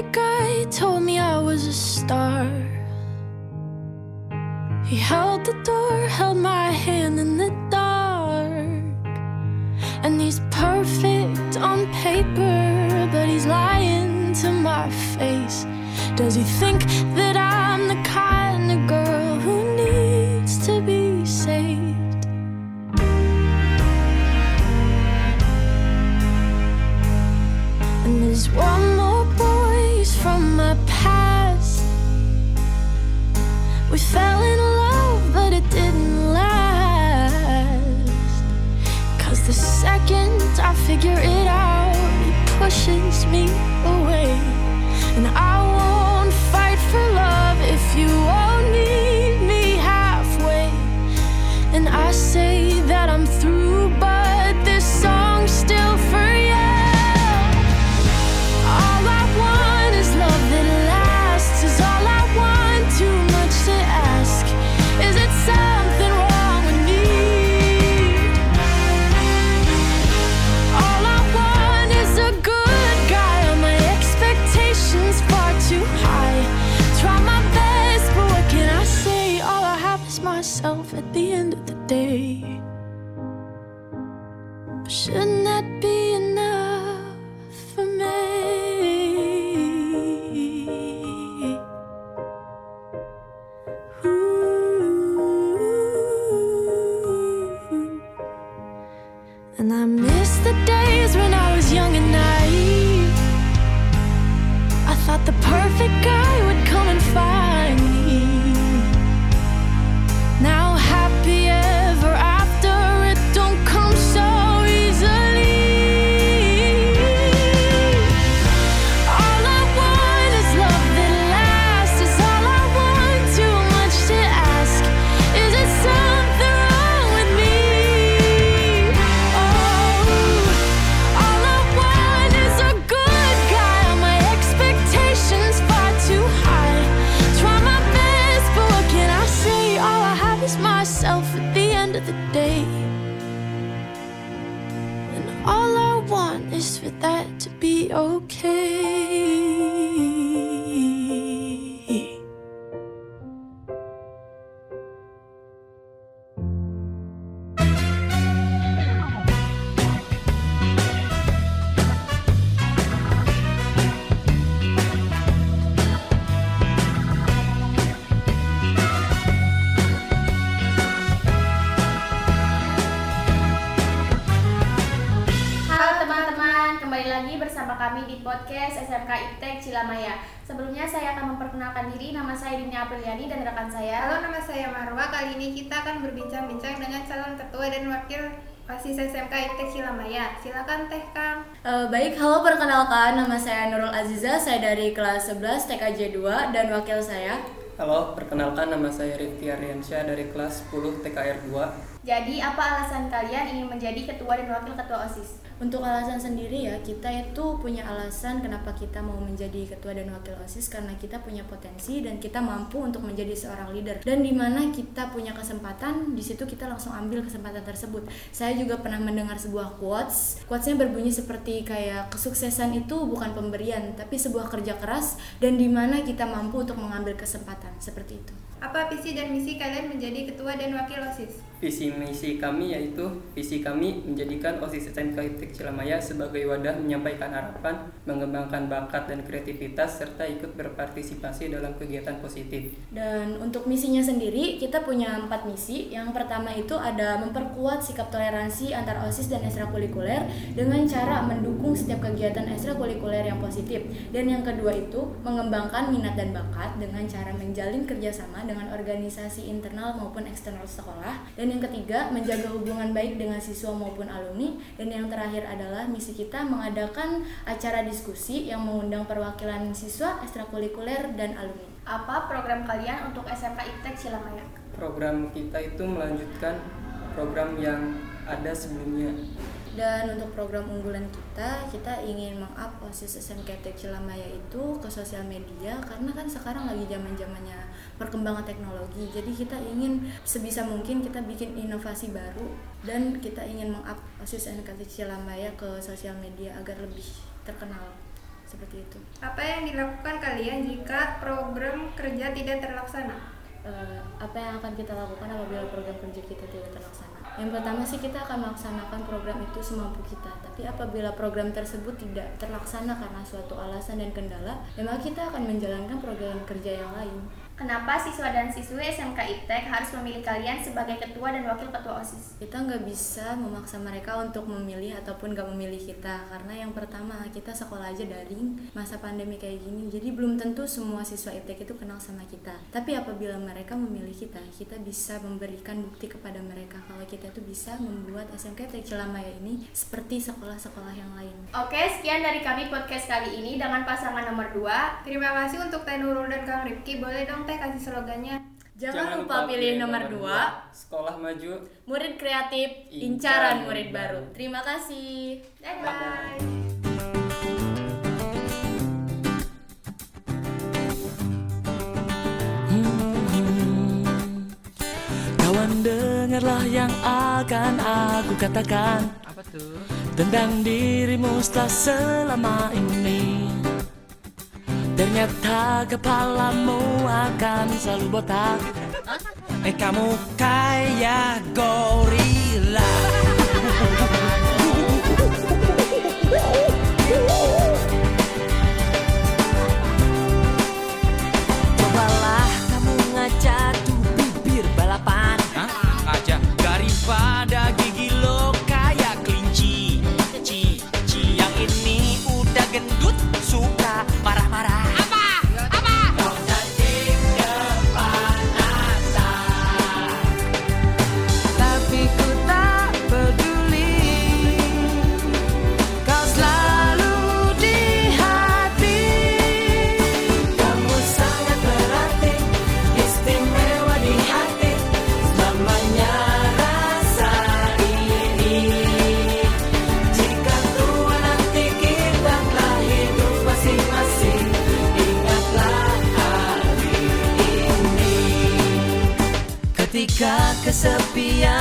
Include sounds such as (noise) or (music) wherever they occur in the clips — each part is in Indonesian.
of guy told me I was a star. He held the door, held my hand in the dark. And he's perfect on paper, but he's lying to my face. Does he think that I'm the kind of girl who needs to be saved? And there's one voice from my past. We fell in love, but it didn't last. Cause the second I figure it out, he pushes me away. And I shouldn't that be at the end of the day. And all I want is for that to be okay. Iptek Cilamaya. Sebelumnya saya akan memperkenalkan diri, nama saya Dini Apriliani dan rekan saya. Halo, nama saya Marwa. Kali ini kita akan berbincang-bincang dengan calon ketua dan wakil OSIS SMK IPTEK Cilamaya. Silakan Teh Kang. Eh, baik, halo perkenalkan nama saya Nurul Aziza, saya dari kelas 11 TKJ 2 dan wakil saya Halo, perkenalkan nama saya Rifki Aryansyah dari kelas 10 TKR 2. Jadi, apa alasan kalian ingin menjadi ketua dan wakil ketua OSIS? Untuk alasan sendiri ya, kita itu punya alasan kenapa kita mau menjadi ketua dan wakil OSIS karena kita punya potensi dan kita mampu untuk menjadi seorang leader. Dan di mana kita punya kesempatan, di situ kita langsung ambil kesempatan tersebut. Saya juga pernah mendengar sebuah quotes. Quotesnya berbunyi seperti kayak kesuksesan itu bukan pemberian, tapi sebuah kerja keras dan di mana kita mampu untuk mengambil kesempatan seperti itu. Apa visi dan misi kalian menjadi ketua dan wakil OSIS? Visi misi kami yaitu visi kami menjadikan OSIS SMK IPTEK Cilamaya sebagai wadah menyampaikan harapan, mengembangkan bakat dan kreativitas serta ikut berpartisipasi dalam kegiatan positif. Dan untuk misinya sendiri, kita punya empat misi. Yang pertama itu ada memperkuat sikap toleransi antar OSIS dan ekstrakurikuler dengan cara mendukung setiap kegiatan ekstrakurikuler yang positif. Dan yang kedua itu mengembangkan minat dan bakat dengan cara menjalin kerjasama dengan organisasi internal maupun eksternal sekolah. Dan yang ketiga, menjaga hubungan baik dengan siswa maupun alumni. Dan yang terakhir adalah misi kita mengadakan acara diskusi yang mengundang perwakilan siswa, ekstrakurikuler, dan alumni. Apa program kalian untuk SMK Iptek Cilamaya? Program kita itu melanjutkan program yang ada sebelumnya. Dan untuk program unggulan kita, kita ingin meng-up OSIS SMK Tek Cilamaya itu ke sosial media karena kan sekarang lagi zaman-zamannya perkembangan teknologi. Jadi kita ingin sebisa mungkin kita bikin inovasi baru dan kita ingin meng-up OSIS SMK Tek Cilamaya ke sosial media agar lebih terkenal. seperti itu Apa yang dilakukan kalian jika program kerja tidak terlaksana? Eh, apa yang akan kita lakukan apabila program kerja kita tidak terlaksana yang pertama sih kita akan melaksanakan program itu semampu kita. Tapi apabila program tersebut tidak terlaksana karena suatu alasan dan kendala maka kita akan menjalankan program kerja yang lain Kenapa siswa dan siswi SMK IPTEK harus memilih kalian sebagai ketua dan wakil ketua OSIS? kita nggak bisa memaksa mereka untuk memilih ataupun nggak memilih kita karena yang pertama kita sekolah aja daring masa pandemi kayak gini jadi belum tentu semua siswa IPTEK itu kenal sama kita tapi apabila mereka memilih kita kita bisa memberikan bukti kepada mereka kalau kita itu bisa membuat SMK IPTEK Cilamaya ini seperti sekolah-sekolah yang lain Oke, sekian dari kami podcast kali ini dengan pasangan nomor 2. Terima kasih untuk Teh Nurul dan Kang Rifki. Boleh dong Teh kasih slogannya? jangan, lupa pilih nomor 2 Sekolah maju. murid kreatif incaran murid baru terima kasih Bye-bye. Kawan dengarlah yang akan aku katakan Apa tuh? Tentang dirimu setelah selama ini Ternyata kepalamu akan selalu botak. Eh kamu kayak gorila (laughs) casabian.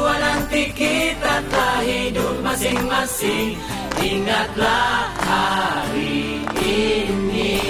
tua nanti kita telah hidup masing-masing. Ingatlah hari ini.